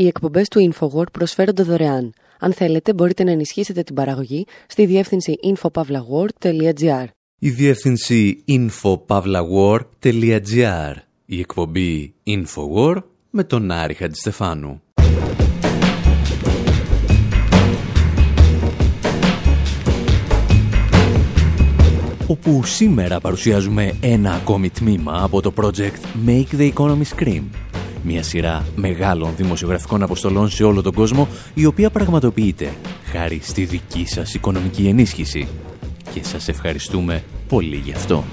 Οι εκπομπές του InfoWord προσφέρονται δωρεάν. Αν θέλετε, μπορείτε να ενισχύσετε την παραγωγή στη διεύθυνση infopavlagor.gr. Η διεύθυνση infopavlagor.gr. Η εκπομπή InfoWord με τον Άρη Χατζηστεφάνου. όπου σήμερα παρουσιάζουμε ένα ακόμη τμήμα από το project Make the Economy Scream μια σειρά μεγάλων δημοσιογραφικών αποστολών σε όλο τον κόσμο, η οποία πραγματοποιείται χάρη στη δική σας οικονομική ενίσχυση. Και σας ευχαριστούμε πολύ γι' αυτό.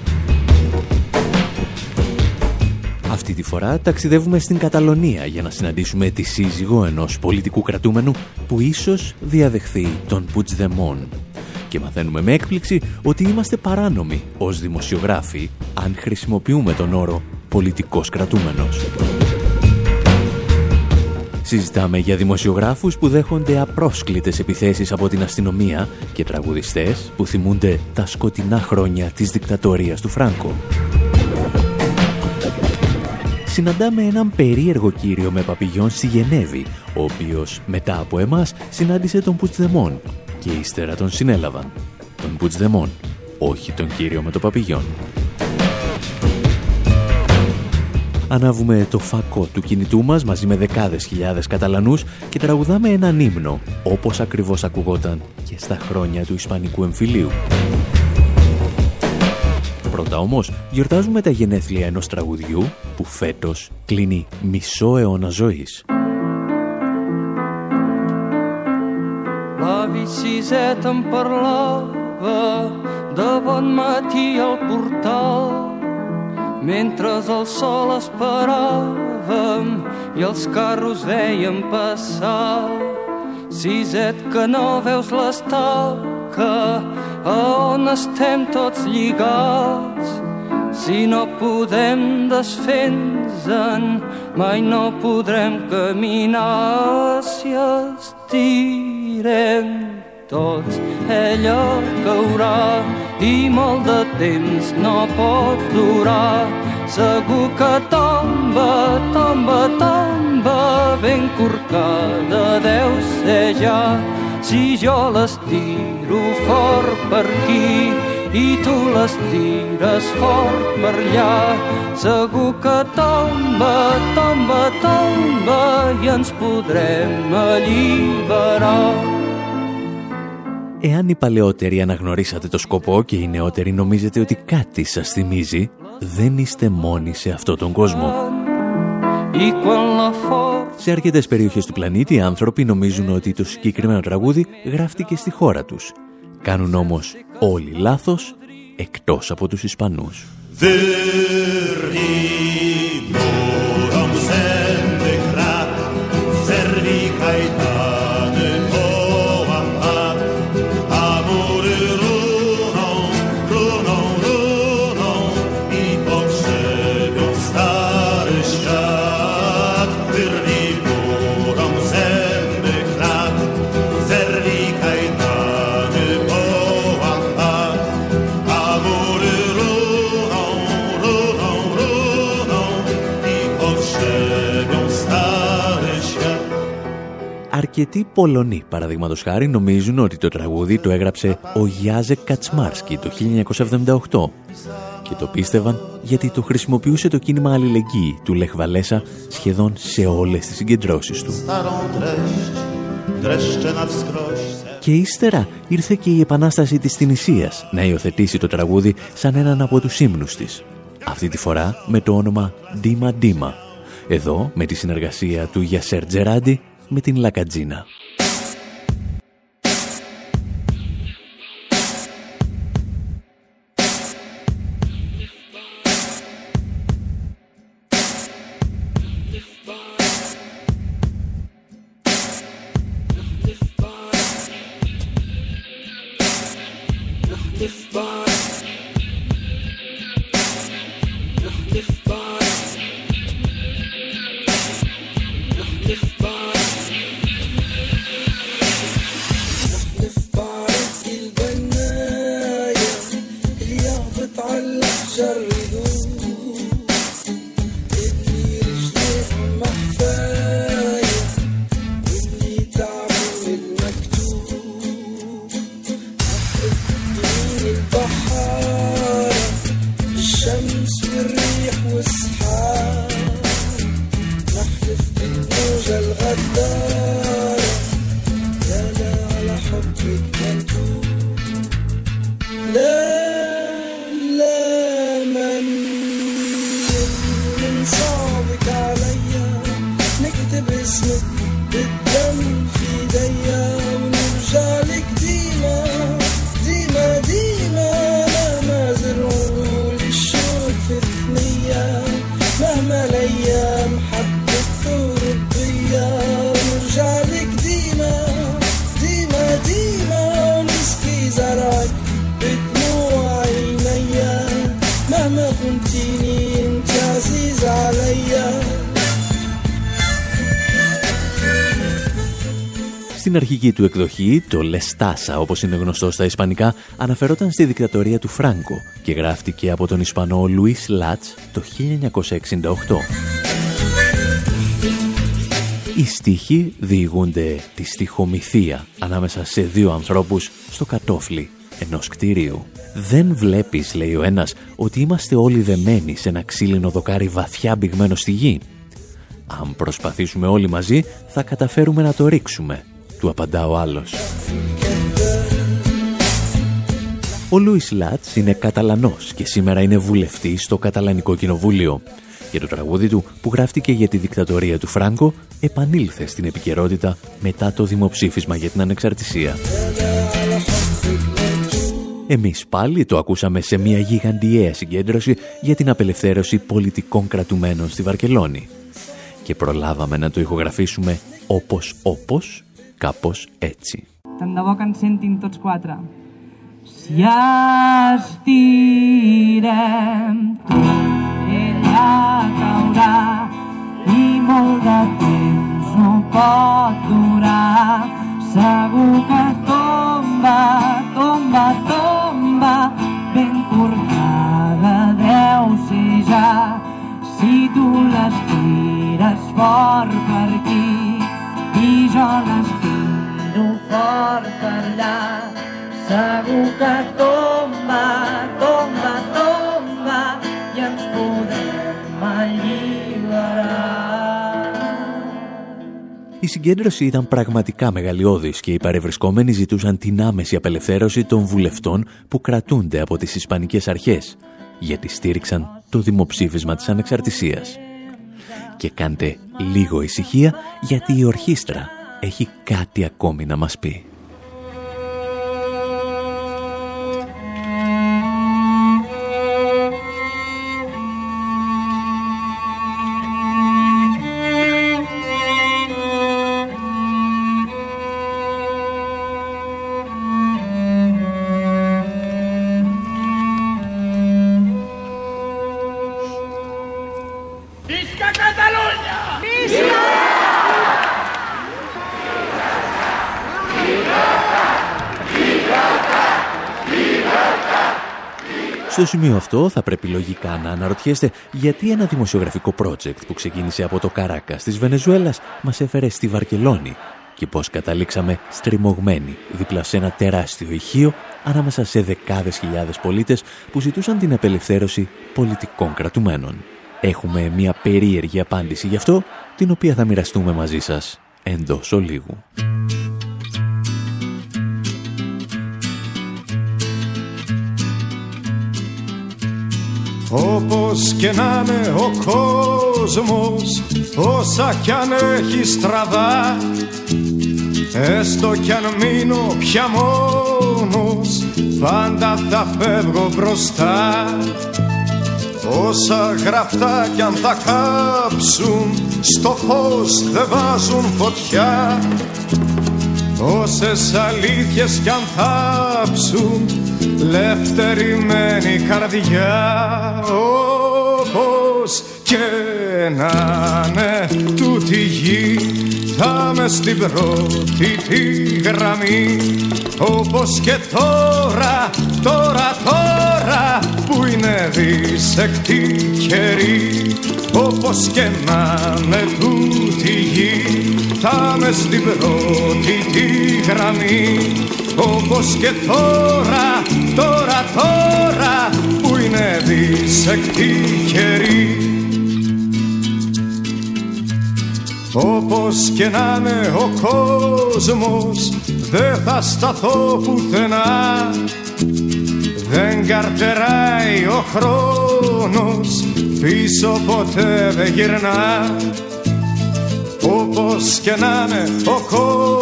Αυτή τη φορά ταξιδεύουμε στην Καταλωνία για να συναντήσουμε τη σύζυγο ενός πολιτικού κρατούμενου που ίσως διαδεχθεί τον Πουτσδεμόν. Και μαθαίνουμε με έκπληξη ότι είμαστε παράνομοι ως δημοσιογράφοι αν χρησιμοποιούμε τον όρο πολιτικός κρατούμενος. Συζητάμε για δημοσιογράφους που δέχονται απρόσκλητες επιθέσεις από την αστυνομία και τραγουδιστές που θυμούνται τα σκοτεινά χρόνια της δικτατορίας του Φράνκο. Συναντάμε έναν περίεργο κύριο με παπηγιόν στη Γενέβη, ο οποίος μετά από εμάς συνάντησε τον Πουτσδεμόν και ύστερα τον συνέλαβαν. Τον Πουτσδεμόν, όχι τον κύριο με το παπηγιόν. Ανάβουμε το φακό του κινητού μας μαζί με δεκάδες χιλιάδες Καταλανούς και τραγουδάμε έναν ύμνο, όπως ακριβώς ακουγόταν και στα χρόνια του Ισπανικού εμφυλίου. Πρώτα όμως γιορτάζουμε τα γενέθλια ενός τραγουδιού που φέτος κλείνει μισό αιώνα ζωής. La mentre el sol esperàvem i els carros veiem passar. Siset que no veus l'estaca a on estem tots lligats. Si no podem desfer-nos-en, mai no podrem caminar si estirem tots ella caurà i molt de temps no pot durar. Segur que tomba, tomba, tomba, ben corcada deu ser ja. Si jo l'estiro fort per aquí i tu l'estires fort per allà, segur que tomba, tomba, tomba i ens podrem alliberar. Εάν οι παλαιότεροι αναγνωρίσατε το σκοπό και οι νεότεροι νομίζετε ότι κάτι σας θυμίζει, δεν είστε μόνοι σε αυτόν τον κόσμο. Σε αρκετές περιοχές του πλανήτη οι άνθρωποι νομίζουν ότι το συγκεκριμένο τραγούδι γράφτηκε στη χώρα τους. Κάνουν όμως όλοι λάθος, εκτός από τους Ισπανούς. Αρκετοί Πολωνοί, παραδείγματος χάρη, νομίζουν ότι το τραγούδι το έγραψε ο Γιάζεκ Κατσμάρσκι το 1978 και το πίστευαν γιατί το χρησιμοποιούσε το κίνημα αλληλεγγύη του Λεχ Βαλέσα σχεδόν σε όλες τις συγκεντρώσεις του. Και ύστερα ήρθε και η επανάσταση της Τινησίας να υιοθετήσει το τραγούδι σαν έναν από τους ύμνους της. Αυτή τη φορά με το όνομα Ντίμα Ντίμα. Εδώ με τη συνεργασία του Γιασέρ Τζεράντι με την Λακατζίνα. Στην αρχική του εκδοχή, το Λεστάσα, όπως είναι γνωστό στα Ισπανικά, αναφερόταν στη δικτατορία του Φράγκο και γράφτηκε από τον Ισπανό Λουίς Λάτς το 1968. Οι στίχοι διηγούνται τη στοιχομηθεία ανάμεσα σε δύο ανθρώπους στο κατόφλι ενός κτίριου. «Δεν βλέπεις», λέει ο ένας, «ότι είμαστε όλοι δεμένοι σε ένα ξύλινο δοκάρι βαθιά μπηγμένο στη γη. Αν προσπαθήσουμε όλοι μαζί, θα καταφέρουμε να το ρίξουμε του απαντά ο άλλος. Ο Λούις Λάτς είναι Καταλανός και σήμερα είναι βουλευτής στο Καταλανικό Κοινοβούλιο. Και το τραγούδι του, που γράφτηκε για τη δικτατορία του Φράγκο, επανήλθε στην επικαιρότητα μετά το δημοψήφισμα για την ανεξαρτησία. Εμείς πάλι το ακούσαμε σε μια γιγαντιαία συγκέντρωση για την απελευθέρωση πολιτικών κρατουμένων στη Βαρκελόνη. Και προλάβαμε να το ηχογραφήσουμε όπως όπως Κάπως έτσι. Tant de bo que ens sentin tots quatre. Si estirem tot, ella caurà i molt de temps no pot durar. Segur que tomba, tomba, tomba, ben cortada deu ser ja. Si tu l'estires fort per aquí i jo l'estiro fort allà. Segur que tomba, tomba, tomba i ens podem alliberar. Η συγκέντρωση ήταν πραγματικά μεγαλειώδης και οι παρευρισκόμενοι ζητούσαν την άμεση απελευθέρωση των βουλευτών που κρατούνται από τις Ισπανικές αρχές, γιατί στήριξαν το δημοψήφισμα της ανεξαρτησίας. Και κάντε λίγο ησυχία γιατί η ορχήστρα έχει κάτι ακόμη να μας πει. Στο σημείο αυτό θα πρέπει λογικά να αναρωτιέστε γιατί ένα δημοσιογραφικό project που ξεκίνησε από το Καράκα της Βενεζουέλας μας έφερε στη Βαρκελόνη και πώς καταλήξαμε στριμωγμένοι δίπλα σε ένα τεράστιο ηχείο ανάμεσα σε δεκάδες χιλιάδες πολίτες που ζητούσαν την απελευθέρωση πολιτικών κρατουμένων. Έχουμε μια περίεργη απάντηση γι' αυτό, την οποία θα μοιραστούμε μαζί σας εντός ολίγου. Όπως και να είναι ο κόσμος Όσα κι αν έχει στραβά Έστω κι αν μείνω πια μόνος Πάντα θα φεύγω μπροστά. Όσα γραφτά κι αν θα κάψουν Στο φως δεν βάζουν φωτιά. Όσες αλήθειες κι αν θάψουν λευτερημένη καρδιά όπως και να είναι τούτη γη θα με στην πρώτη τη γραμμή. Όπως και τώρα, τώρα, τώρα που είναι δυσεκτή καιρή. Όπως και να είναι τούτη γη θα με στην πρώτη τη γραμμή όπως και τώρα, τώρα, τώρα που είναι δυσεκτή καιρή. Όπως και να είναι ο κόσμος δεν θα σταθώ πουθενά. Δεν καρτεράει ο χρόνος πίσω ποτέ δεν γυρνά. Όπως και να είναι ο κόσμος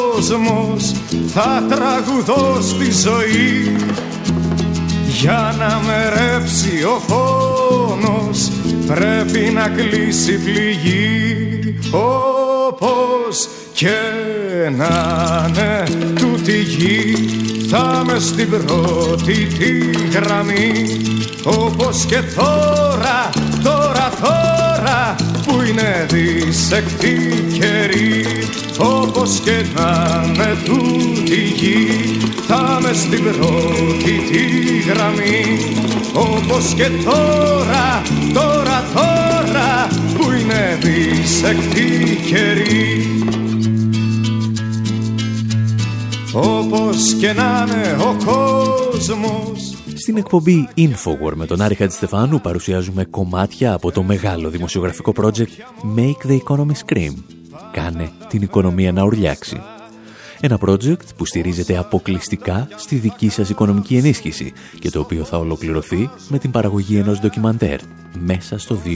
θα τραγουδώ στη ζωή. Για να με ρέψει ο πόνος πρέπει να κλείσει πληγή. Όπως και να είναι τούτη γη θα με στην πρώτη τη γραμμή. Όπως και τώρα, τώρα, τώρα που είναι δισεκτή καιρή όπως και να με τούτη γη. Θα με στην πρώτη τη γραμμή όπως και τώρα, τώρα, τώρα που είναι δισεκτή καιρή. Όπως και να είναι ο κόσμος στην εκπομπή Infowar με τον Άρη Χατζηστεφάνου παρουσιάζουμε κομμάτια από το μεγάλο δημοσιογραφικό project Make the Economy Scream. Κάνε την οικονομία να ουρλιάξει. Ένα project που στηρίζεται αποκλειστικά στη δική σας οικονομική ενίσχυση και το οποίο θα ολοκληρωθεί με την παραγωγή ενός ντοκιμαντέρ μέσα στο 2018.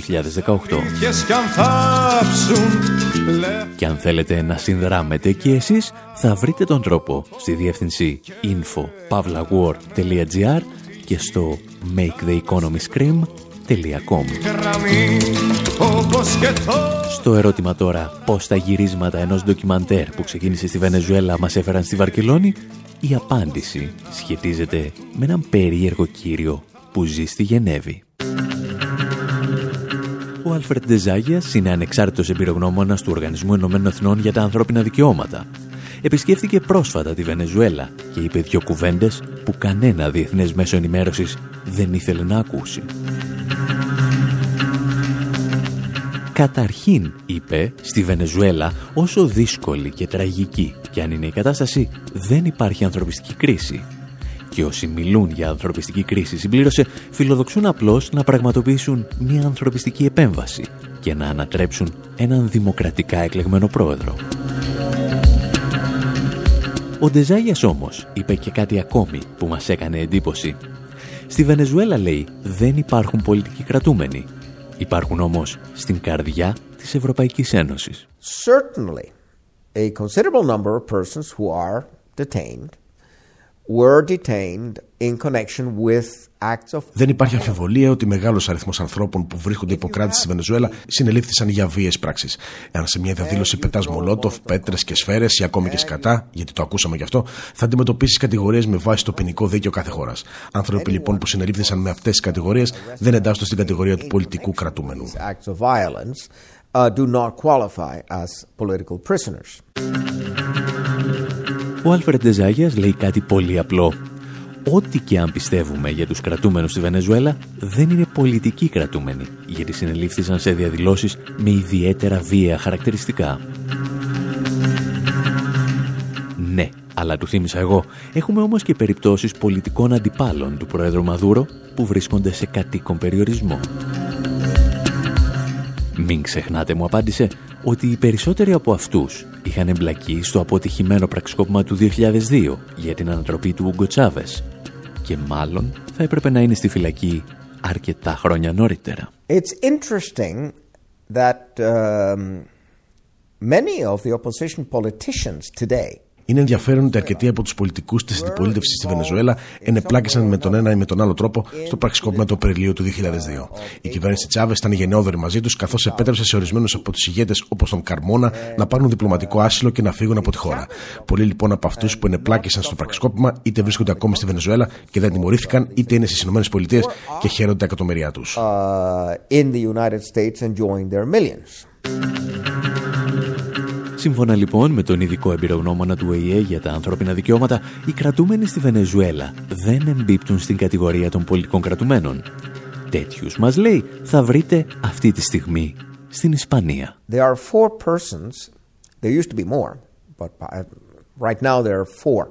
Και αν θέλετε να συνδράμετε και εσείς, θα βρείτε τον τρόπο στη διεύθυνση info.pavlawar.gr και στο maketheeconomyscream.com Στο ερώτημα τώρα πώς τα γυρίσματα ενός ντοκιμαντέρ που ξεκίνησε στη Βενεζουέλα μας έφεραν στη Βαρκελόνη, η απάντηση σχετίζεται με έναν περίεργο κύριο που ζει στη Γενέβη. Ο Άλφρετ Ντεζάγιας είναι ανεξάρτητος εμπειρογνώμονας του Οργανισμού Ενωμένων Εθνών για τα Ανθρώπινα Δικαιώματα επισκέφθηκε πρόσφατα τη Βενεζουέλα και είπε δύο κουβέντες που κανένα διεθνές μέσο ενημέρωσης δεν ήθελε να ακούσει. Καταρχήν, είπε, στη Βενεζουέλα, όσο δύσκολη και τραγική κι αν είναι η κατάσταση, δεν υπάρχει ανθρωπιστική κρίση. Και όσοι μιλούν για ανθρωπιστική κρίση, συμπλήρωσε, φιλοδοξούν απλώς να πραγματοποιήσουν μια ανθρωπιστική επέμβαση και να ανατρέψουν έναν δημοκρατικά εκλεγμένο πρόεδρο. Ο Ντεζάγιας όμως είπε και κάτι ακόμη που μας έκανε εντύπωση. Στη Βενεζουέλα, λέει, δεν υπάρχουν πολιτικοί κρατούμενοι. Υπάρχουν όμως στην καρδιά της Ευρωπαϊκής Ένωσης. Certainly, a considerable number of persons who are detained were detained in connection with δεν υπάρχει αμφιβολία ότι μεγάλος αριθμός ανθρώπων που βρίσκονται υποκράτηση στη Βενεζουέλα συνελήφθησαν για βίαιες πράξεις. Εάν σε μια διαδήλωση πετάς μολότοφ, πέτρες και σφαίρες ή ακόμη και σκατά, γιατί το ακούσαμε γι' αυτό, θα αντιμετωπίσεις κατηγορίες με βάση το ποινικό δίκαιο κάθε χώρας. Άνθρωποι λοιπόν που συνελήφθησαν με αυτές τις κατηγορίες δεν εντάσσονται στην κατηγορία του πολιτικού κρατούμενου. Uh, Ο Άλφρεντ Ντεζάγιας λέει κάτι πολύ απλό. Ό,τι και αν πιστεύουμε για τους κρατούμενους στη Βενεζουέλα, δεν είναι πολιτικοί κρατούμενοι, γιατί συνελήφθησαν σε διαδηλώσεις με ιδιαίτερα βία χαρακτηριστικά. Ναι, αλλά του θύμισα εγώ, έχουμε όμως και περιπτώσεις πολιτικών αντιπάλων του Πρόεδρου Μαδούρο που βρίσκονται σε κατοίκον περιορισμό. Μην ξεχνάτε, μου απάντησε, ότι οι περισσότεροι από αυτούς είχαν εμπλακεί στο αποτυχημένο πραξικόπημα του 2002 για την ανατροπή του Ούγκο Τσάβες και μάλλον θα έπρεπε να είναι στη φυλακή αρκετά χρόνια νωρίτερα. It's interesting that um, many of the opposition politicians today είναι ενδιαφέρον ότι αρκετοί από τους πολιτικούς της αντιπολίτευσης στη Βενεζουέλα ενεπλάκησαν με τον ένα ή με τον άλλο τρόπο στο πραξικόπημα του Απριλίου του 2002. Η κυβέρνηση Τσάβες ήταν γενναιόδορη μαζί τους, καθώς επέτρεψε σε ορισμένους από τους ηγέτες όπως τον Καρμόνα να πάρουν διπλωματικό άσυλο και να φύγουν από τη χώρα. Πολλοί λοιπόν από αυτούς που ενεπλάκησαν στο πραξικόπημα είτε βρίσκονται ακόμη στη Βενεζουέλα και δεν τιμωρήθηκαν, είτε είναι στις ΗΠΑ και χαίρονται τα εκατομμυριά του. Σύμφωνα λοιπόν με τον ειδικό εμπειρογνώμονα του ΟΗΕ για τα ανθρώπινα δικαιώματα, οι κρατούμενοι στη Βενεζουέλα δεν εμπίπτουν στην κατηγορία των πολιτικών κρατουμένων. Τέτοιους, μας λέει, θα βρείτε αυτή τη στιγμή στην Ισπανία. There are four persons, there used to be more, but uh, right now there are four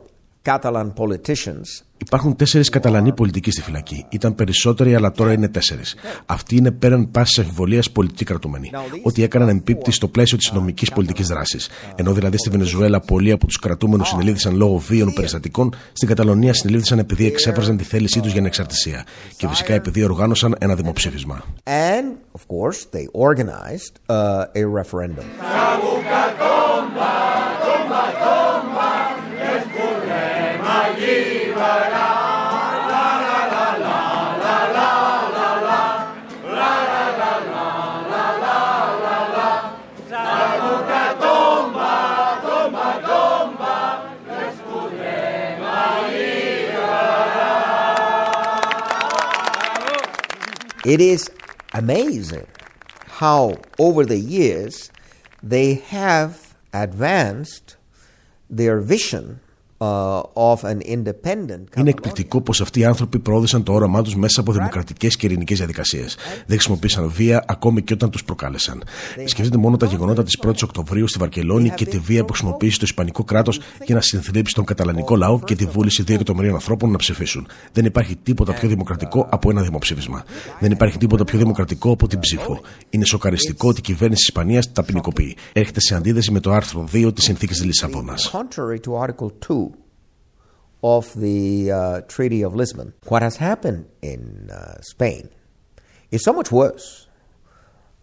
Catalan politicians Υπάρχουν τέσσερις Καταλανοί πολιτικοί στη φυλακή. Ήταν περισσότεροι, αλλά τώρα είναι τέσσερις. Αυτοί είναι πέραν πάσης αμφιβολία πολιτικοί κρατούμενοι. Ό,τι έκαναν εμπίπτει στο πλαίσιο της νομικής πολιτικής δράσης. Ενώ δηλαδή στη Βενεζουέλα πολλοί από τους κρατούμενους συνελήφθησαν λόγω βίων περιστατικών, στην Καταλωνία συνελήφθησαν επειδή εξέφραζαν τη θέλησή τους για ανεξαρτησία. Και φυσικά επειδή οργάνωσαν ένα δημοψήφισμα. And, of course, they organized, uh, a referendum. It is amazing how, over the years, they have advanced their vision Είναι εκπληκτικό πως αυτοί οι άνθρωποι προώθησαν το όραμά τους μέσα από δημοκρατικές και ειρηνικές διαδικασίες. Δεν χρησιμοποίησαν βία ακόμη και όταν τους προκάλεσαν. Σκεφτείτε μόνο τα γεγονότα της 1η Οκτωβρίου στη Βαρκελόνη και τη βία που χρησιμοποίησε το Ισπανικό κράτος για να συνθλίψει τον καταλανικό λαό και τη βούληση 2 εκατομμυρίων ανθρώπων να ψηφίσουν. Δεν υπάρχει τίποτα πιο δημοκρατικό από ένα δημοψήφισμα. Δεν υπάρχει τίποτα πιο δημοκρατικό από την ψήφο. Είναι σοκαριστικό ότι η κυβέρνηση της Ισπανίας τα ποινικοποιεί. Έρχεται σε αντίθεση με το άρθρο 2 της συνθήκης της Λισαβόνας of the uh, Treaty of Lisbon. What has happened in uh, Spain is so much worse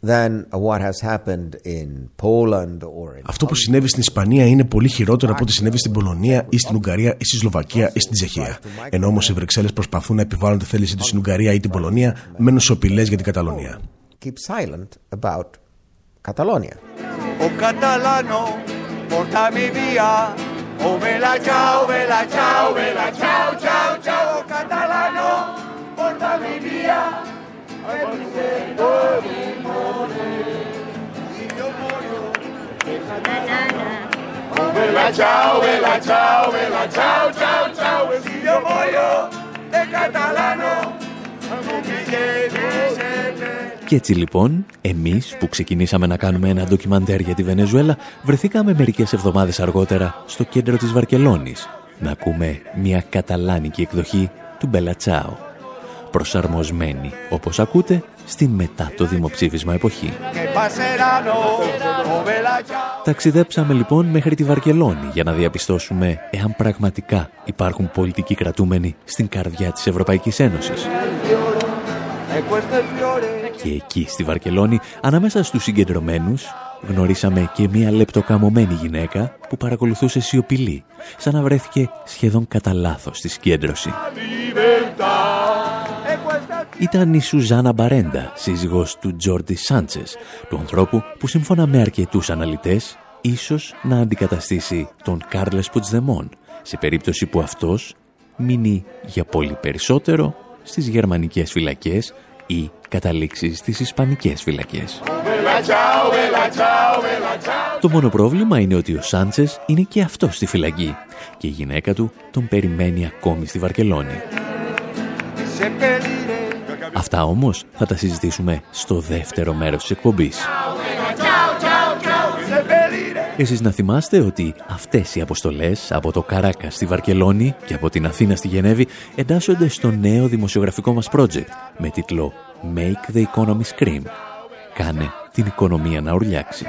than what has happened in Poland or in Αυτό που συνέβη στην Ισπανία είναι πολύ χειρότερο από ό,τι συνέβη στην Πολωνία ή στην Ουγγαρία ή στη Σλοβακία ή στην Τσεχία. Ενώ όμως οι Βρυξέλλες προσπαθούν να επιβάλλουν τη θέλησή του στην Ουγγαρία ή την Πολωνία, μένουν σοπηλέ για την Καταλωνία. Keep silent about Catalonia. Ο Καταλάνο, porta mi via O vela chao, vela chao, vela chao, chao, chao, catalano, porta mi via, mi more. Si yo muero, déjame Oh, vela chao, vela chao, vela chao, chao, chao, si yo muero, de catalano, no me llegues. Se Και έτσι λοιπόν, εμείς που ξεκινήσαμε να κάνουμε ένα ντοκιμαντέρ για τη Βενεζουέλα, βρεθήκαμε μερικές εβδομάδες αργότερα στο κέντρο της Βαρκελόνης να ακούμε μια καταλάνικη εκδοχή του Μπελατσάο, προσαρμοσμένη, όπως ακούτε, στην μετά το δημοψήφισμα εποχή. Ταξιδέψαμε λοιπόν μέχρι τη Βαρκελόνη για να διαπιστώσουμε εάν πραγματικά υπάρχουν πολιτικοί κρατούμενοι στην καρδιά της Ευρωπαϊκής Ένωσης. Και εκεί στη Βαρκελόνη, ανάμεσα στους συγκεντρωμένους, γνωρίσαμε και μία λεπτοκαμωμένη γυναίκα που παρακολουθούσε σιωπηλή, σαν να βρέθηκε σχεδόν κατά λάθος στη συγκέντρωση. Ήταν η Σουζάνα Μπαρέντα, σύζυγος του Τζόρντι Σάντσες, του ανθρώπου που σύμφωνα με αρκετούς αναλυτές, ίσως να αντικαταστήσει τον Κάρλες Ποτσδεμόν, σε περίπτωση που αυτός μείνει για πολύ περισσότερο στις γερμανικές φυλακές ή καταλήξεις στις ισπανικές φυλακές. Το μόνο πρόβλημα είναι ότι ο Σάντσες είναι και αυτός στη φυλακή και η γυναίκα του τον περιμένει ακόμη στη Βαρκελόνη. Αυτά όμως θα τα συζητήσουμε στο δεύτερο μέρος της εκπομπής. Εσείς να θυμάστε ότι αυτές οι αποστολές από το Καράκα στη Βαρκελόνη και από την Αθήνα στη Γενέβη εντάσσονται στο νέο δημοσιογραφικό μας project με τίτλο Make the Economy Scream. Κάνε την οικονομία να ουρλιάξει.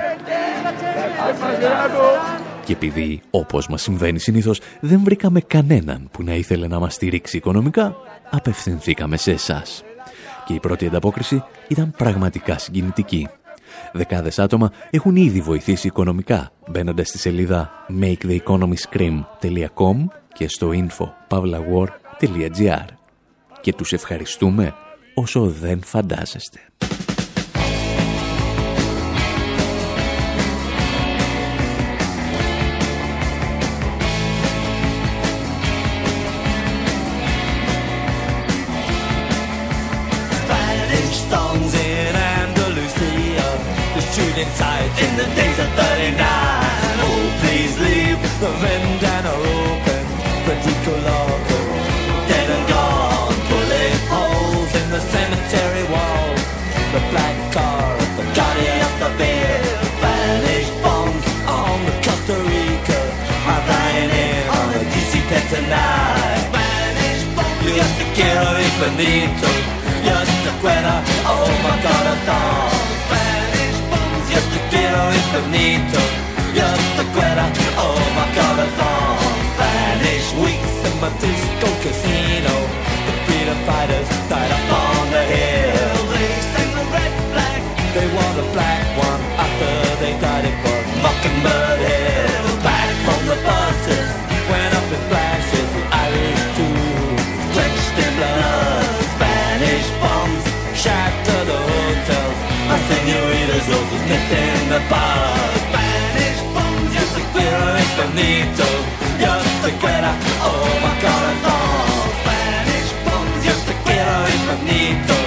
Και επειδή, όπως μας συμβαίνει συνήθως, δεν βρήκαμε κανέναν που να ήθελε να μας στηρίξει οικονομικά, απευθυνθήκαμε σε εσάς. Και η πρώτη ανταπόκριση ήταν πραγματικά συγκινητική. Δεκάδες άτομα έχουν ήδη βοηθήσει οικονομικά μπαίνοντας στη σελίδα maketheeconomyscream.com και στο info.pavlawar.gr και τους ευχαριστούμε όσο δεν φαντάζεστε. beetle, just a quitter. Oh my God, I thought. Spanish bombs, just a quitter, it's bonito, just a quitter. Oh my God, I thought. Spanish weeks in my disco casino, the freedom fighters. soldiers kicked in the balls. Spanish bombs used to clear it the needle. Used to get oh my god, I thought. Spanish bombs used to clear it the.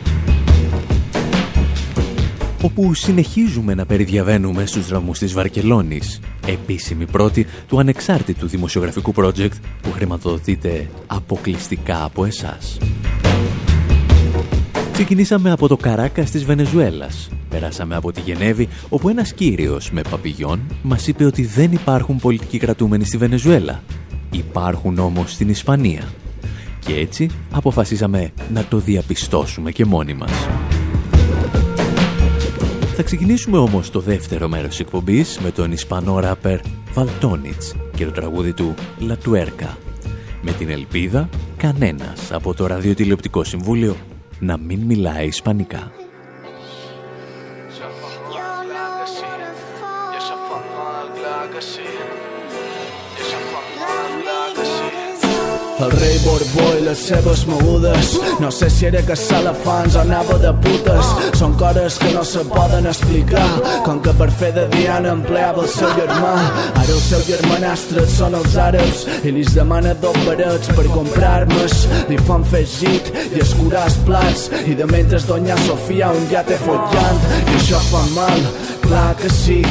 Όπου συνεχίζουμε να περιδιαβαίνουμε στους δρόμους της Βαρκελόνης, επίσημη πρώτη του ανεξάρτητου δημοσιογραφικού project που χρηματοδοτείται αποκλειστικά από εσάς. Ξεκινήσαμε από το Καράκας της Βενεζουέλας. Περάσαμε από τη Γενέβη, όπου ένας κύριος με παπηγιόν μας είπε ότι δεν υπάρχουν πολιτικοί κρατούμενοι στη Βενεζουέλα. Υπάρχουν όμως στην Ισπανία. Και έτσι αποφασίσαμε να το διαπιστώσουμε και μόνοι μας. Θα ξεκινήσουμε όμως το δεύτερο μέρος της εκπομπής με τον Ισπανό ράπερ Βαλτόνιτς και το τραγούδι του «La Tuerca». Με την ελπίδα κανένας από το Ραδιοτηλεοπτικό Συμβούλιο να μην μιλάει Ισπανικά. El rei Borbó i les seves mogudes. No sé si era caçar elefants o anava de putes. Són coses que no se poden explicar. Com que per fer de Diana empleava el seu germà. Ara el seu germanastre són els àrabs I li demana dos barets per comprar armes Li fan fer git i escurar els plats. I de mentre doña Sofia un ja té follant I això fa mal, clar que sí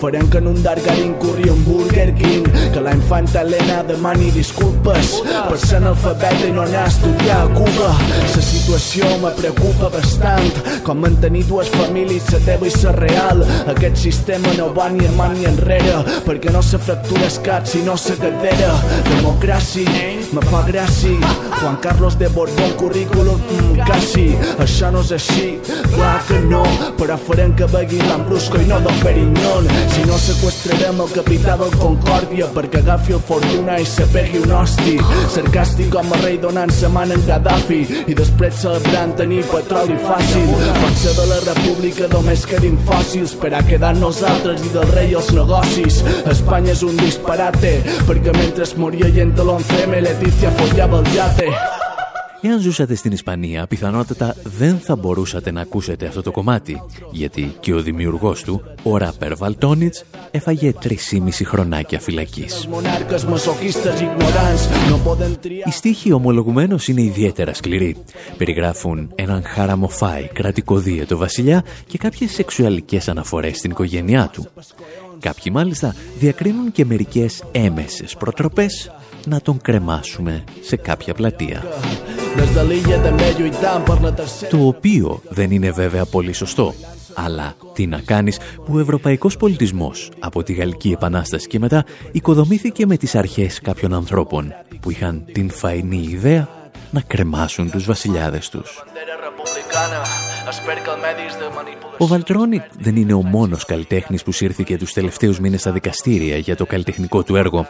Farem que en un Dargarin corri un Burger King. Que la infanta Helena demani disculpes Per ser analfabeta i no anar a estudiar a Cuba. La situació me preocupa bastant Com mantenir dues famílies, la teva i la real. Aquest sistema no va ni avant ni enrere Perquè no se fractura el cap sinó la cadera Democràcia, me fa gràcia Juan Carlos de Borbón, currículum, mm, quasi. Això no és així, clar que no Però farem que begui l'Ambrusco i no Don Perignon. Si no sequestrarem el capità del Concòrdia perquè agafi el Fortuna i se pegui un hosti. Sarcàstic com a rei donant sa man en Gaddafi i després celebrant tenir petroli fàcil. Potser de la república només quedin fòssils per a quedar nosaltres i del rei els negocis. Espanya és un disparate perquè mentre moria gent de l'11M Leticia follava el yate Εάν ζούσατε στην Ισπανία, πιθανότατα δεν θα μπορούσατε να ακούσετε αυτό το κομμάτι, γιατί και ο δημιουργός του, ο ράπερ Βαλτόνιτς, έφαγε 3,5 χρονάκια φυλακής. monarques masoquistes ignorants no poden triar Οι στίχοι ομολογουμένως είναι ιδιαίτερα σκληροί. Περιγράφουν έναν χαραμοφάι κρατικοδίαιτο βασιλιά και κάποιες σεξουαλικές αναφορές στην οικογένειά του. Κάποιοι μάλιστα διακρίνουν και μερικές έμεσες προτροπές να τον κρεμάσουμε σε κάποια πλατεία. Το οποίο δεν είναι βέβαια πολύ σωστό. Αλλά τι να κάνεις που ο ευρωπαϊκός πολιτισμός από τη Γαλλική Επανάσταση και μετά οικοδομήθηκε με τις αρχές κάποιων ανθρώπων που είχαν την φαϊνή ιδέα να κρεμάσουν τους βασιλιάδες τους. Ο Βαλτρόνικ δεν είναι ο μόνος καλλιτέχνης που σύρθηκε τους τελευταίους μήνες στα δικαστήρια για το καλλιτεχνικό του έργο.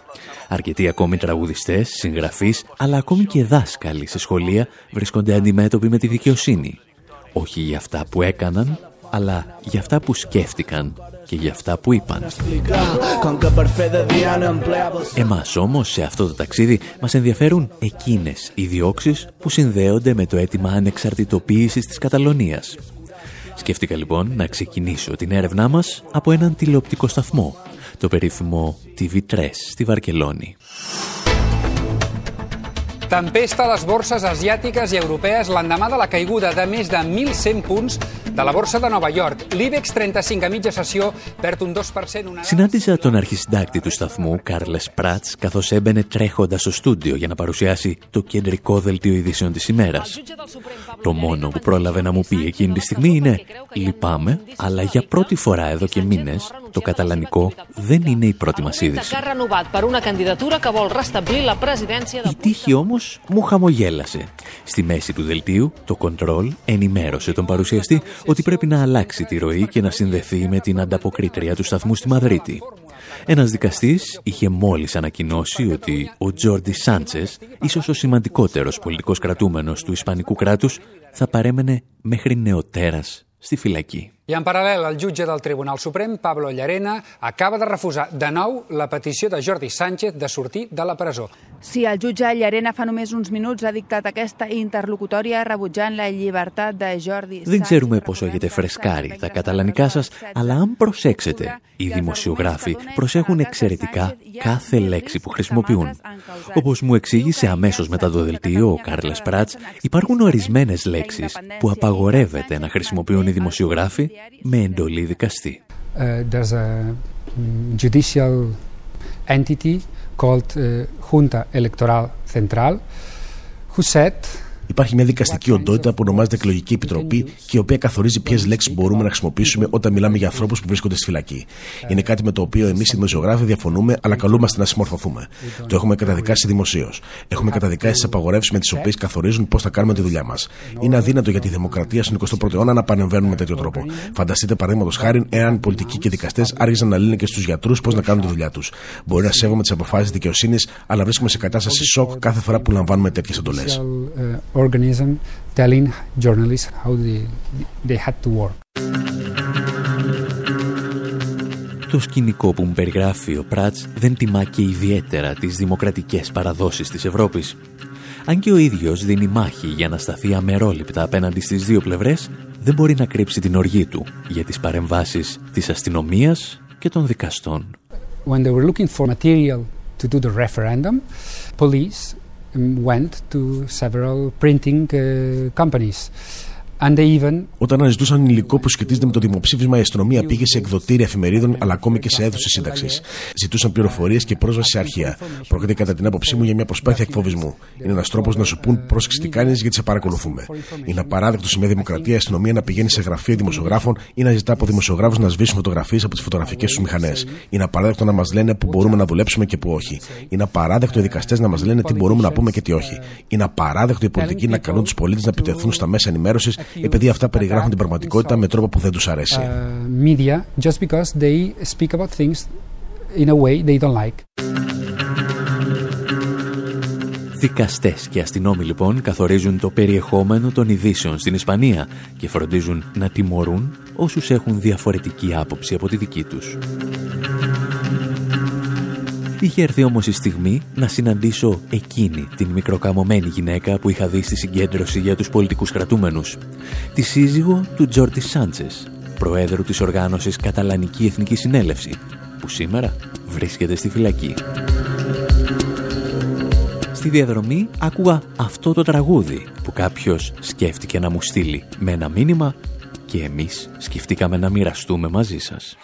Αρκετοί ακόμη τραγουδιστές, συγγραφείς, αλλά ακόμη και δάσκαλοι σε σχολεία βρίσκονται αντιμέτωποι με τη δικαιοσύνη. Όχι για αυτά που έκαναν, αλλά για αυτά που σκέφτηκαν και για αυτά που είπαν. Εμάς όμως σε αυτό το ταξίδι μας ενδιαφέρουν εκείνες οι διώξεις που συνδέονται με το αίτημα ανεξαρτητοποίησης της Καταλωνίας. Σκέφτηκα λοιπόν να ξεκινήσω την έρευνά μας από έναν τηλεοπτικό σταθμό, το περίφημο TV3 στη Βαρκελόνη. Tempesta a les borses asiàtiques i europees l'endemà de la caiguda de més de 1.100 punts de la borsa de Nova York. L'IBEX 35 a mitja sessió perd un 2%. Una... Συνάντησα τον αρχισυντάκτη του σταθμού, Κάρλες Πράτς, καθώς έμπαινε τρέχοντας στο στούντιο για να παρουσιάσει το κεντρικό δελτίο ειδήσεων της ημέρας. Το μόνο που πρόλαβε να μου πει εκείνη τη στιγμή είναι «Λυπάμαι, αλλά για πρώτη φορά εδώ και μήνες το καταλανικό δεν είναι η πρώτη μας είδηση». Η τύχη όμως μου χαμογέλασε. Στη μέση του δελτίου, το Control ενημέρωσε τον παρουσιαστή ότι πρέπει να αλλάξει τη ροή και να συνδεθεί με την ανταποκρίτρια του σταθμού στη Μαδρίτη. Ένας δικαστής είχε μόλις ανακοινώσει ότι ο Τζόρντι Σάντσες, ίσως ο σημαντικότερος πολιτικός κρατούμενος του Ισπανικού κράτους, θα παρέμενε μέχρι νεοτέρας στη φυλακή. I en paral·lel, el jutge del Tribunal Suprem, Pablo Llarena, acaba de refusar de nou la petició de Jordi Sánchez de sortir de la presó. Sí, el jutge Llarena fa només uns minuts ha dictat aquesta interlocutòria rebutjant la llibertat de Jordi Δεν ξέρουμε πόσο έχετε φρεσκάρει τα καταλανικά σας, αλλά αν προσέξετε, οι δημοσιογράφοι προσέχουν εξαιρετικά κάθε λέξη που χρησιμοποιούν. Όπως μου εξήγησε αμέσως μετά το δελτίο ο Κάρλες Πράτς, υπάρχουν ορισμένες λέξεις που απαγορεύεται να χρησιμοποιούν οι δημοσιογράφοι με εντολή δικαστή. Uh, there's a judicial entity called uh, Junta Electoral Central. Who said Υπάρχει μια δικαστική οντότητα που ονομάζεται Εκλογική Επιτροπή και η οποία καθορίζει ποιες λέξεις μπορούμε να χρησιμοποιήσουμε όταν μιλάμε για ανθρώπους που βρίσκονται στη φυλακή. Είναι κάτι με το οποίο εμείς οι δημοσιογράφοι διαφωνούμε, αλλά καλούμαστε να συμμορφωθούμε. Το έχουμε καταδικάσει δημοσίως. Έχουμε καταδικάσει τις απαγορεύσεις με τις οποίες καθορίζουν πώς θα κάνουμε τη δουλειά μας. Είναι αδύνατο για τη δημοκρατία στον 21ο αιώνα να πανεμβαίνουν με τέτοιο τρόπο. Φανταστείτε, παραδείγματος χάρη, εάν πολιτικοί και δικαστές άργησαν να λύνουν και στους γιατρούς πώς να κάνουν τη δουλειά τους. Μπορεί να σέβομαι τις αποφάσεις δικαιοσύνης, αλλά βρίσκουμε σε κατάσταση σοκ κάθε φορά που λαμβάνουμε τέτοιες εντολές organism telling journalists how they, they had to work. Το σκηνικό που μου περιγράφει ο Πράτς δεν τιμά και ιδιαίτερα τις δημοκρατικές παραδόσεις της Ευρώπης. Αν και ο ίδιος δίνει μάχη για να σταθεί αμερόληπτα απέναντι στις δύο πλευρές, δεν μπορεί να κρύψει την οργή του για τις παρεμβάσεις της αστυνομίας και των δικαστών. When they were looking for material to do the referendum, police went to several printing uh, companies. And they even... Όταν αναζητούσαν υλικό που σχετίζεται με το δημοψήφισμα, η αστυνομία πήγε σε εκδοτήρια εφημερίδων αλλά ακόμη και σε αίθουσες σύνταξης. Ζητούσαν πληροφορίες και πρόσβαση σε αρχεία. Πρόκειται κατά την άποψή μου για μια προσπάθεια εκφοβισμού. Είναι ένας τρόπος να σου πούν πρόσεξε τι κάνει γιατί σε παρακολουθούμε. Είναι απαράδεκτο σε μια δημοκρατία η αστυνομία να πηγαίνει σε γραφεία δημοσιογράφων ή να ζητά από δημοσιογράφους να σβήσουν φωτογραφίες από τις φωτογραφικές τους μηχανές. Είναι απαράδεκτο να μας λένε που μπορούμε να δουλέψουμε και που όχι. Είναι απαράδεκτο οι δικαστές να μας λένε τι μπορούμε να πούμε και τι όχι. Είναι απαράδεκτο οι πολιτικοί να καλούν τους πολίτες να επιτεθούν στα μέσα ενημέρωσης επειδή αυτά περιγράφουν την πραγματικότητα με τρόπο που δεν τους αρέσει. media just because they speak about things in a way they don't like. Δικαστές και αστυνόμοι λοιπόν καθορίζουν το περιεχόμενο των ειδήσεων στην Ισπανία και φροντίζουν να τιμωρούν όσους έχουν διαφορετική άποψη από τη δική τους. Είχε έρθει όμως η στιγμή να συναντήσω εκείνη την μικροκαμωμένη γυναίκα που είχα δει στη συγκέντρωση για τους πολιτικούς κρατούμενους. Τη σύζυγο του Τζόρτι Σάντσες, προέδρου της οργάνωσης Καταλανική Εθνική Συνέλευση, που σήμερα βρίσκεται στη φυλακή. Στη διαδρομή άκουγα αυτό το τραγούδι που κάποιος σκέφτηκε να μου στείλει με ένα μήνυμα και εμείς σκεφτήκαμε να μοιραστούμε μαζί σας.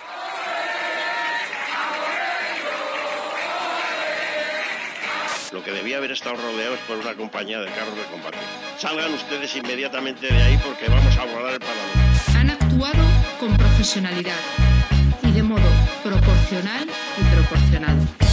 Que debía haber estado rodeados por una compañía de carros de combate. Salgan ustedes inmediatamente de ahí porque vamos a volar el Parlamento. Han actuado con profesionalidad y de modo proporcional y proporcionado.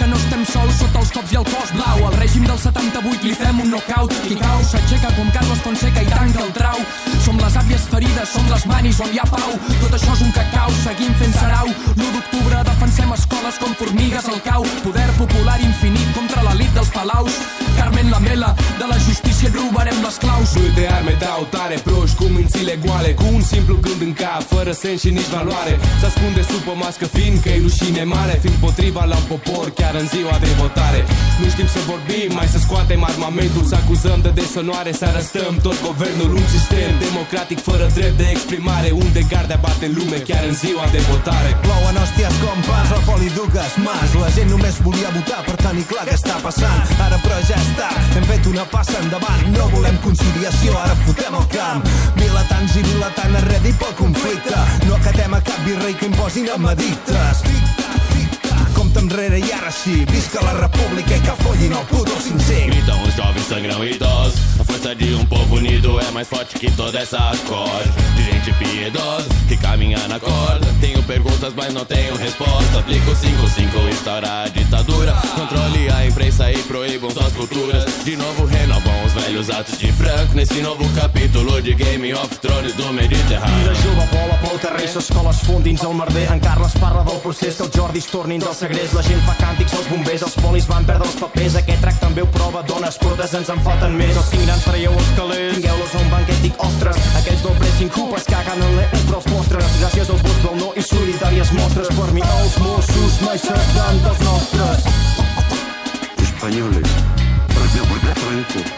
Que no estem sols sota els cops i el cos blau. Al règim del 78 li fem un knockout. Qui cau s'aixeca com Carlos Fonseca i tanca el trau. Som les àvies ferides, som les manis on hi ha pau. Tot això és un cacau, seguim fent sarau. L'1 d'octubre defensem escoles com formigues al cau. Poder popular infinit contra l'elit dels palaus. Carmen Lamela, de la justícia et robarem les claus. De arme dau tare proști cu mințile goale Cu un simplu gând în cap, fără sens și nici valoare Se ascunde sub o mască fiindcă e mare Fiind potriva la un popor chiar în ziua de votare. Nu știm să vorbim, mai să scoatem armamentul Să acuzăm de desonoare, să arăstăm tot guvernul Un sistem democratic fără drept de exprimare Unde gardea bate în lume chiar în ziua de votare. Plouen hòsties com pas, la poli dugues mas La gent només volia votar per tenir clar què està passant Ara però ja està, hem fet una passa endavant No volem conciliació, ara fotem el camp Vilatans i vilatant arredi pel conflicte No acatem a cap virrei que imposin edictes Compte enrere i ara sí, visca la república e que follin el puto sincer Gritam os jovens sangrão idosos A força de um povo unido é mais forte que toda essa corda De gente piedosa que caminha na corda Tenho perguntas, mas não tenho resposta Aplico 5-5, instaura a ditadura Controle a imprensa e proíbam suas culturas De novo renovam os velhos atos de Franco Nesse novo capítulo de Game of Thrones do I Mediterrâneo. De jove vola pel carrer, s'escola es fon dins el merder. En Carles parla del procés que els Jordis tornin del segrest. La gent fa càntics, els bombers, els polis van perdre els papers. Aquest trac també ho prova, dones protes ens en falten més. Els cinc grans traieu els calés, tingueu-los a un banquet, dic, ostres. Aquells del pressing cupes caguen en l'E1 però els postres. Gràcies als vots del no i solidàries mostres. Per mi els Mossos mai seran dels nostres. Españoles, Franco, ha muerto.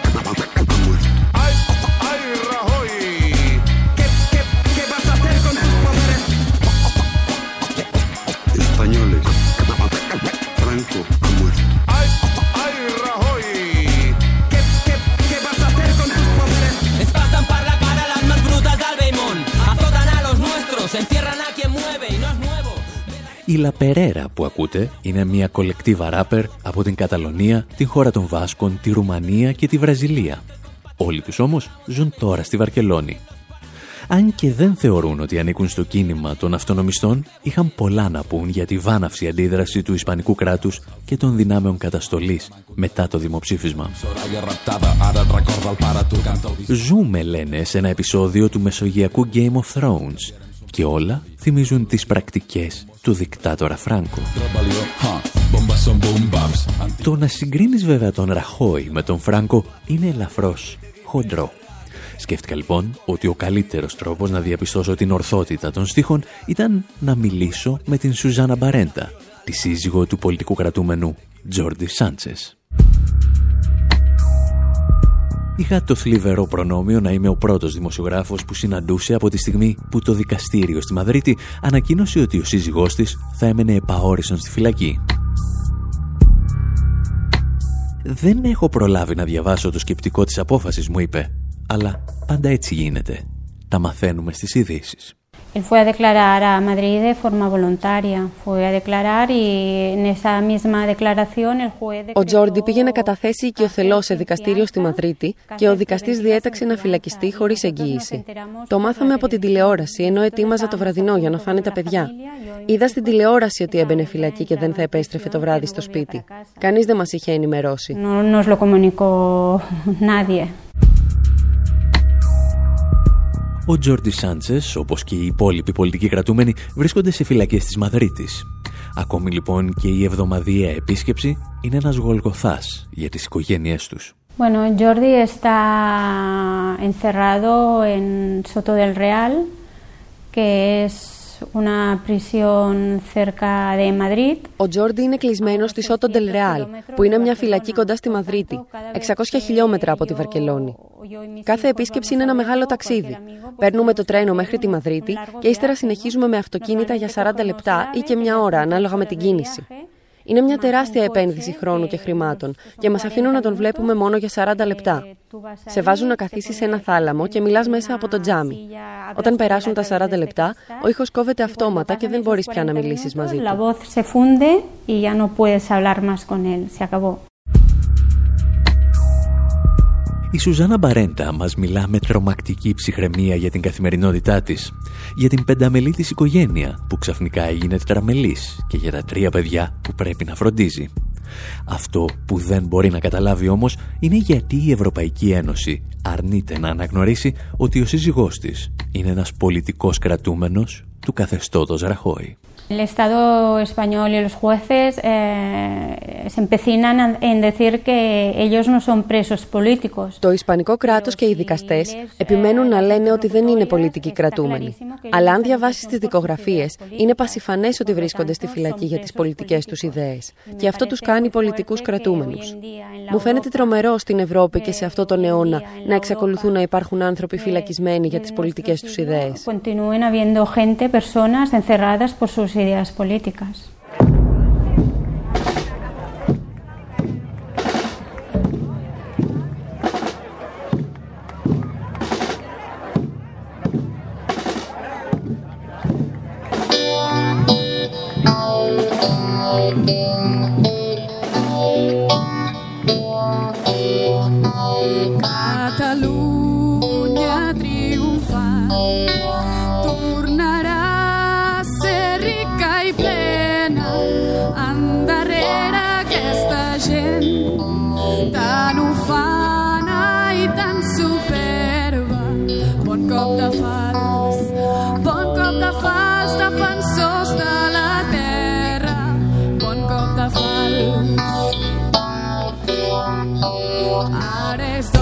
Η La που ακούτε, είναι μια κολεκτήβα ράπερ από την Καταλωνία, την χώρα των Βάσκων, τη Ρουμανία και τη Βραζιλία. Όλοι τους όμως ζουν τώρα στη Βαρκελόνη. Αν και δεν θεωρούν ότι ανήκουν στο κίνημα των αυτονομιστών, είχαν πολλά να πούν για τη βάναυση αντίδραση του Ισπανικού κράτους και των δυνάμεων καταστολής μετά το δημοψήφισμα. Ζούμε, λένε, σε ένα επεισόδιο του μεσογειακού Game of Thrones και όλα θυμίζουν τις πρακτικές του δικτάτορα Φράνκο. Το να συγκρίνεις βέβαια τον Ραχώη με τον Φράνκο είναι ελαφρώς χοντρό. Σκέφτηκα λοιπόν ότι ο καλύτερος τρόπος να διαπιστώσω την ορθότητα των στίχων ήταν να μιλήσω με την Σουζάνα Μπαρέντα, τη σύζυγο του πολιτικού κρατούμενου Τζόρντι Σάντσες. Είχα το θλιβερό προνόμιο να είμαι ο πρώτος δημοσιογράφος που συναντούσε από τη στιγμή που το δικαστήριο στη Μαδρίτη ανακοίνωσε ότι ο σύζυγός της θα έμενε επαόριστον στη φυλακή. «Δεν έχω προλάβει να διαβάσω το σκεπτικό της απόφασης», μου είπε. «Αλλά πάντα έτσι γίνεται. Τα μαθαίνουμε στις ειδήσεις. Él fue a declarar a Madrid de forma voluntaria. Fue a declarar y en esa misma declaración el juez... Ο Τζόρντι πήγε να καταθέσει οικειοθελώ σε δικαστήριο στη Μαδρίτη και ο δικαστής διέταξε να φυλακιστεί χωρίς εγγύηση. Το μάθαμε από την τηλεόραση ενώ ετοίμαζα το βραδινό για να φάνε τα παιδιά. Είδα στην τηλεόραση ότι έμπαινε φυλακή και δεν θα επέστρεφε το βράδυ στο σπίτι. Κανείς δεν μας είχε ενημερώσει. No nos lo comunicó nadie. Ο Τζόρντι Σάντσες, όπως και οι υπόλοιποι πολιτικοί κρατούμενοι, βρίσκονται σε φυλακές της Μαδρίτης. Ακόμη λοιπόν και η εβδομαδιαία επίσκεψη είναι ένας γολγοθάς για τις οικογένειές τους. Bueno, Jordi está encerrado en Soto del Real, que es una prisión cerca de Madrid. Ο Τζόρντι είναι κλεισμένος στη Σότο Ντελ Ρεάλ, που είναι μια φυλακή κοντά στη Μαδρίτη, 600 χιλιόμετρα από τη Βαρκελόνη. Κάθε επίσκεψη είναι ένα μεγάλο ταξίδι. Παίρνουμε το τρένο μέχρι τη Μαδρίτη και ύστερα συνεχίζουμε με αυτοκίνητα για 40 λεπτά ή και μια ώρα, ανάλογα με την κίνηση. Είναι μια τεράστια επένδυση χρόνου και χρημάτων και μας αφήνουν να τον βλέπουμε μόνο για 40 λεπτά. Σε βάζουν να καθίσεις σε ένα θάλαμο και μιλάς μέσα από το τζάμι. Όταν περάσουν τα 40 λεπτά, ο ήχος κόβεται αυτόματα και δεν μπορείς πια να μιλήσεις μαζί του. Η Σουζάνα Μπαρέντα μας μιλά με τρομακτική ψυχραιμία για την καθημερινότητά της, για την πενταμελή της οικογένεια που ξαφνικά έγινε τετραμελής και για τα τρία παιδιά που πρέπει να φροντίζει. Αυτό που δεν μπορεί να καταλάβει όμως είναι γιατί η Ευρωπαϊκή Ένωση αρνείται να αναγνωρίσει ότι ο σύζυγός της είναι ένας πολιτικός κρατούμενος του καθεστώτος Ραχώη. El Estado español y los jueces eh, se empecinan en decir que ellos no son presos políticos. Το Ισπανικό κράτος και οι δικαστές επιμένουν να λένε ότι δεν είναι πολιτικοί κρατούμενοι. Αλλά αν διαβάσεις τις δικογραφίες, είναι πασιφανές ότι βρίσκονται στη φυλακή για τις πολιτικές τους ιδέες. Και αυτό τους κάνει πολιτικούς κρατούμενους. Μου φαίνεται τρομερό στην Ευρώπη και σε αυτό τον αιώνα να εξακολουθούν να υπάρχουν άνθρωποι φυλακισμένοι για τις πολιτικές τους ιδέες. ideas políticas. Cataluña triunfa. haré esto.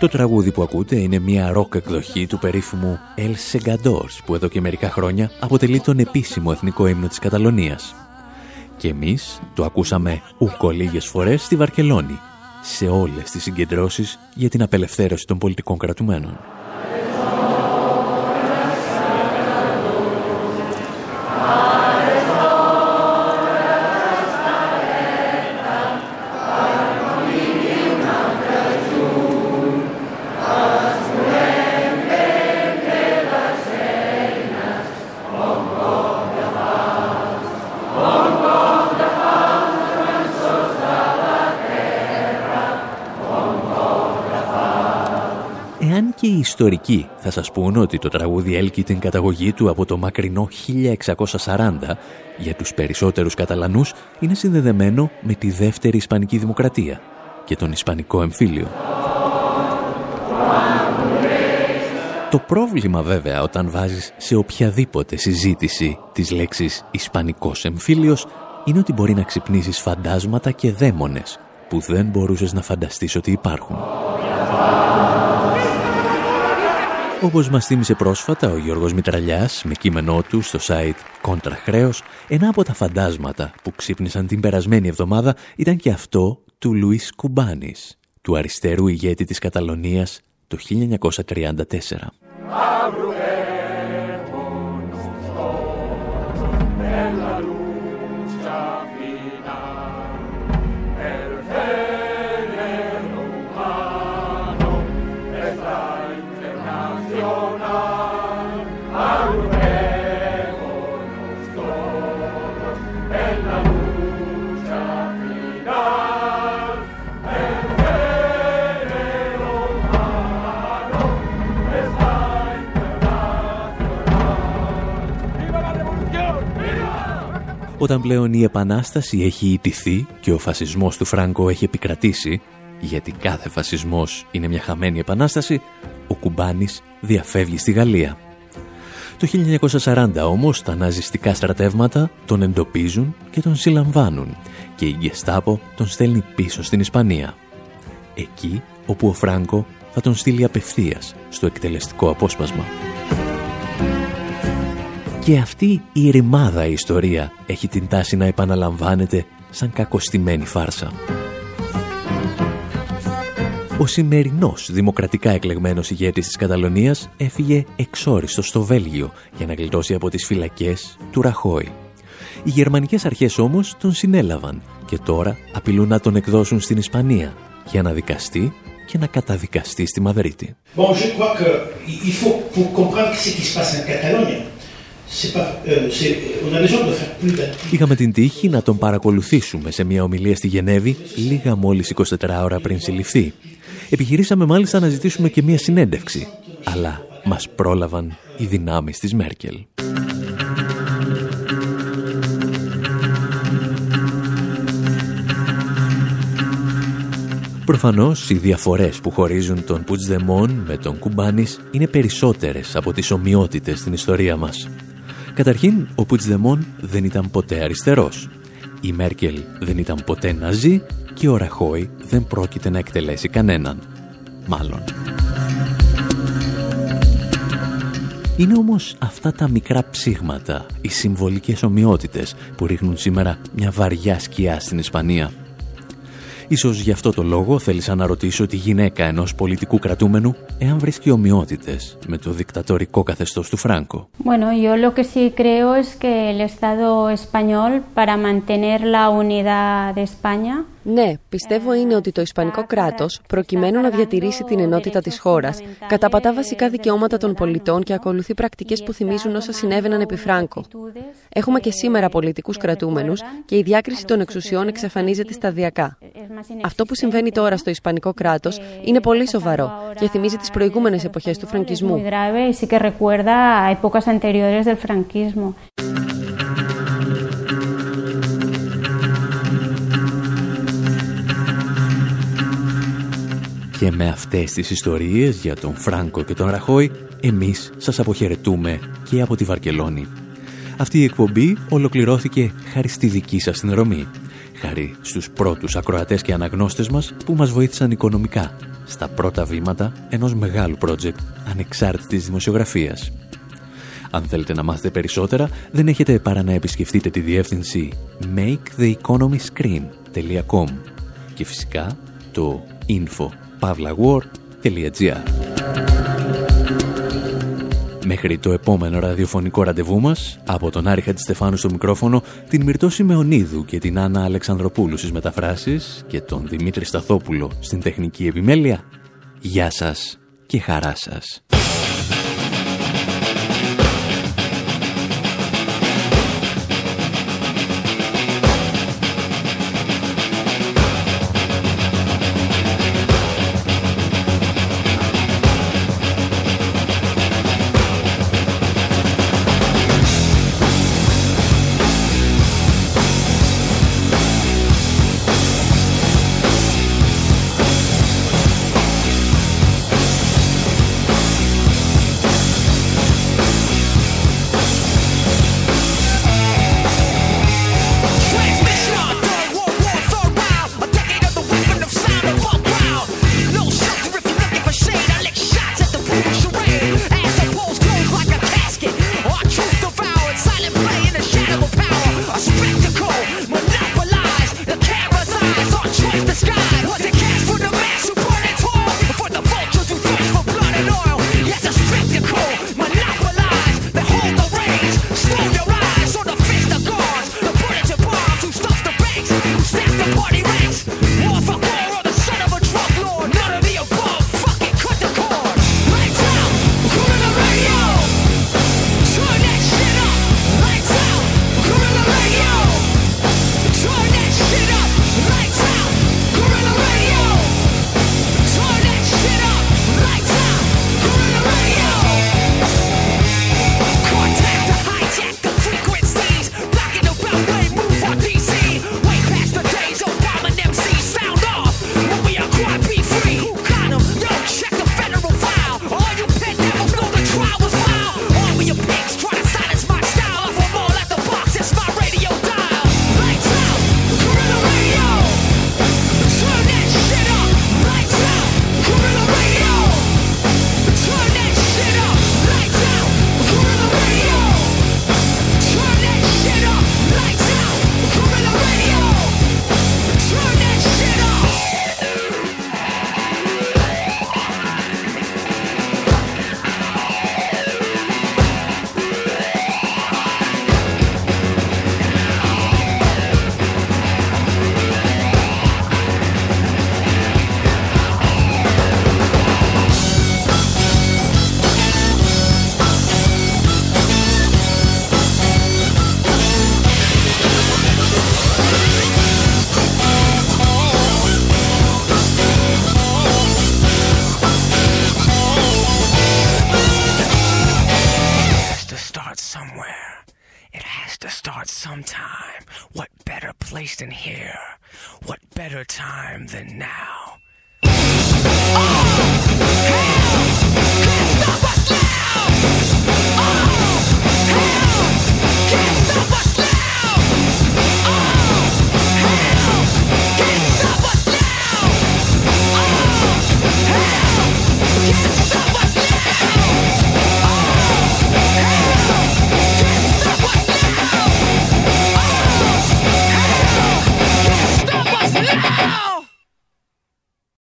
Το τραγούδι που ακούτε είναι μια ροκ εκδοχή του περίφημου El Segadors που εδώ και μερικά χρόνια αποτελεί τον επίσημο εθνικό ύμνο της Καταλωνίας. Και εμείς το ακούσαμε ούκο λίγες φορές στη Βαρκελόνη, σε όλες τις συγκεντρώσεις για την απελευθέρωση των πολιτικών κρατουμένων. Ιστορικοί θα σας πούν ότι το τραγούδι έλκει την καταγωγή του από το μακρινό 1640, για τους περισσότερους Καταλανούς είναι συνδεδεμένο με τη δεύτερη Ισπανική Δημοκρατία και τον Ισπανικό εμφύλιο. Το πρόβλημα βέβαια όταν βάζεις σε οποιαδήποτε συζήτηση τις λέξεις «Ισπανικός εμφύλιος» είναι ότι μπορεί να ξυπνήσεις φαντάσματα και δαίμονες που δεν μπορούσες να φανταστείς ότι υπάρχουν. Όπως μας θύμισε πρόσφατα ο Γιώργος Μητραλιάς με κείμενό του στο site Κόντρα Χρέος, ένα από τα φαντάσματα που ξύπνησαν την περασμένη εβδομάδα ήταν και αυτό του Λουίς Κουμπάνης, του αριστερού ηγέτη της Καταλωνίας το 1934. Όταν πλέον η Επανάσταση έχει ιτηθεί και ο φασισμός του Φράγκο έχει επικρατήσει, γιατί κάθε φασισμός είναι μια χαμένη επανάσταση, ο Κουμπάνης διαφεύγει στη Γαλλία. Το 1940 όμως τα ναζιστικά στρατεύματα τον εντοπίζουν και τον συλλαμβάνουν και η Γκεστάπο τον στέλνει πίσω στην Ισπανία. Εκεί όπου ο Φράγκο θα τον στείλει απευθείας στο εκτελεστικό απόσπασμα. Και αυτή η ρημάδα ιστορία έχει την τάση να επαναλαμβάνεται σαν κακοστημένη φάρσα. Ο σημερινός δημοκρατικά εκλεγμένος ηγέτης της Καταλωνίας έφυγε εξόριστος στο Βέλγιο για να γλιτώσει από τις φυλακές του Ραχώη. Οι γερμανικές αρχές όμως τον συνέλαβαν και τώρα απειλούν να τον εκδώσουν στην Ισπανία για να δικαστεί και να καταδικαστεί στη Μαδρίτη. Bon, je crois qu'il faut, pour comprendre ce qui se passe en Catalogne, Είχαμε την τύχη να τον παρακολουθήσουμε σε μια ομιλία στη Γενέβη λίγα μόλις 24 ώρα πριν συλληφθεί. Επιχειρήσαμε μάλιστα να ζητήσουμε και μια συνέντευξη, αλλά μας πρόλαβαν οι δυνάμεις της Μέρκελ. Προφανώς οι διαφορές που χωρίζουν τον Πουτσδεμόν με τον Κουμπάνης είναι περισσότερες από τις ομοιότητες στην ιστορία μας. Καταρχήν, ο Πουτσδεμόν δεν ήταν ποτέ αριστερός. Η Μέρκελ δεν ήταν ποτέ ναζί και ο Ραχώη δεν πρόκειται να εκτελέσει κανέναν. Μάλλον. Είναι όμως αυτά τα μικρά ψήγματα, οι συμβολικές ομοιότητες που ρίχνουν σήμερα μια βαριά σκιά στην Ισπανία. Ίσως γι' αυτό το λόγο θέλησα να ρωτήσω τη γυναίκα ενός πολιτικού κρατούμενου εάν βρίσκει ομοιότητες με το δικτατορικό καθεστώς του Φράγκο. Bueno, yo lo que sí creo es que el Estado español, para mantener la unidad de España, Ναι, πιστεύω είναι ότι το Ισπανικό κράτος, προκειμένου να διατηρήσει την ενότητα της χώρας, καταπατά βασικά δικαιώματα των πολιτών και ακολουθεί πρακτικές που θυμίζουν όσα συνέβαιναν επί Φράγκο. Έχουμε και σήμερα πολιτικούς κρατούμενους και η διάκριση των εξουσιών εξαφανίζεται σταδιακά. Αυτό που συμβαίνει τώρα στο Ισπανικό κράτος είναι πολύ σοβαρό και θυμίζει τις προηγούμενες εποχές του muy φραγκισμού. Και με αυτές τις ιστορίες για τον Φράγκο και τον Ραχώη, εμείς σας αποχαιρετούμε και από τη Βαρκελόνη. Αυτή η εκπομπή ολοκληρώθηκε χάρη στη δική σας συνδρομή. Χάρη στους πρώτους ακροατές και αναγνώστες μας που μας βοήθησαν οικονομικά στα πρώτα βήματα ενός μεγάλου project ανεξάρτητης δημοσιογραφίας. Αν θέλετε να μάθετε περισσότερα, δεν έχετε παρά να επισκεφτείτε τη διεύθυνση maketheeconomyscreen.com και φυσικά το info.pavlawar.gr Μέχρι το επόμενο ραδιοφωνικό ραντεβού μας, από τον Άρη Χατζηστεφάνου στο μικρόφωνο, την Μυρτώ Σιμεωνίδου και την Άννα Αλεξανδροπούλου στις μεταφράσεις και τον Δημήτρη Σταθόπουλο στην τεχνική επιμέλεια, γεια σας και χαρά σας.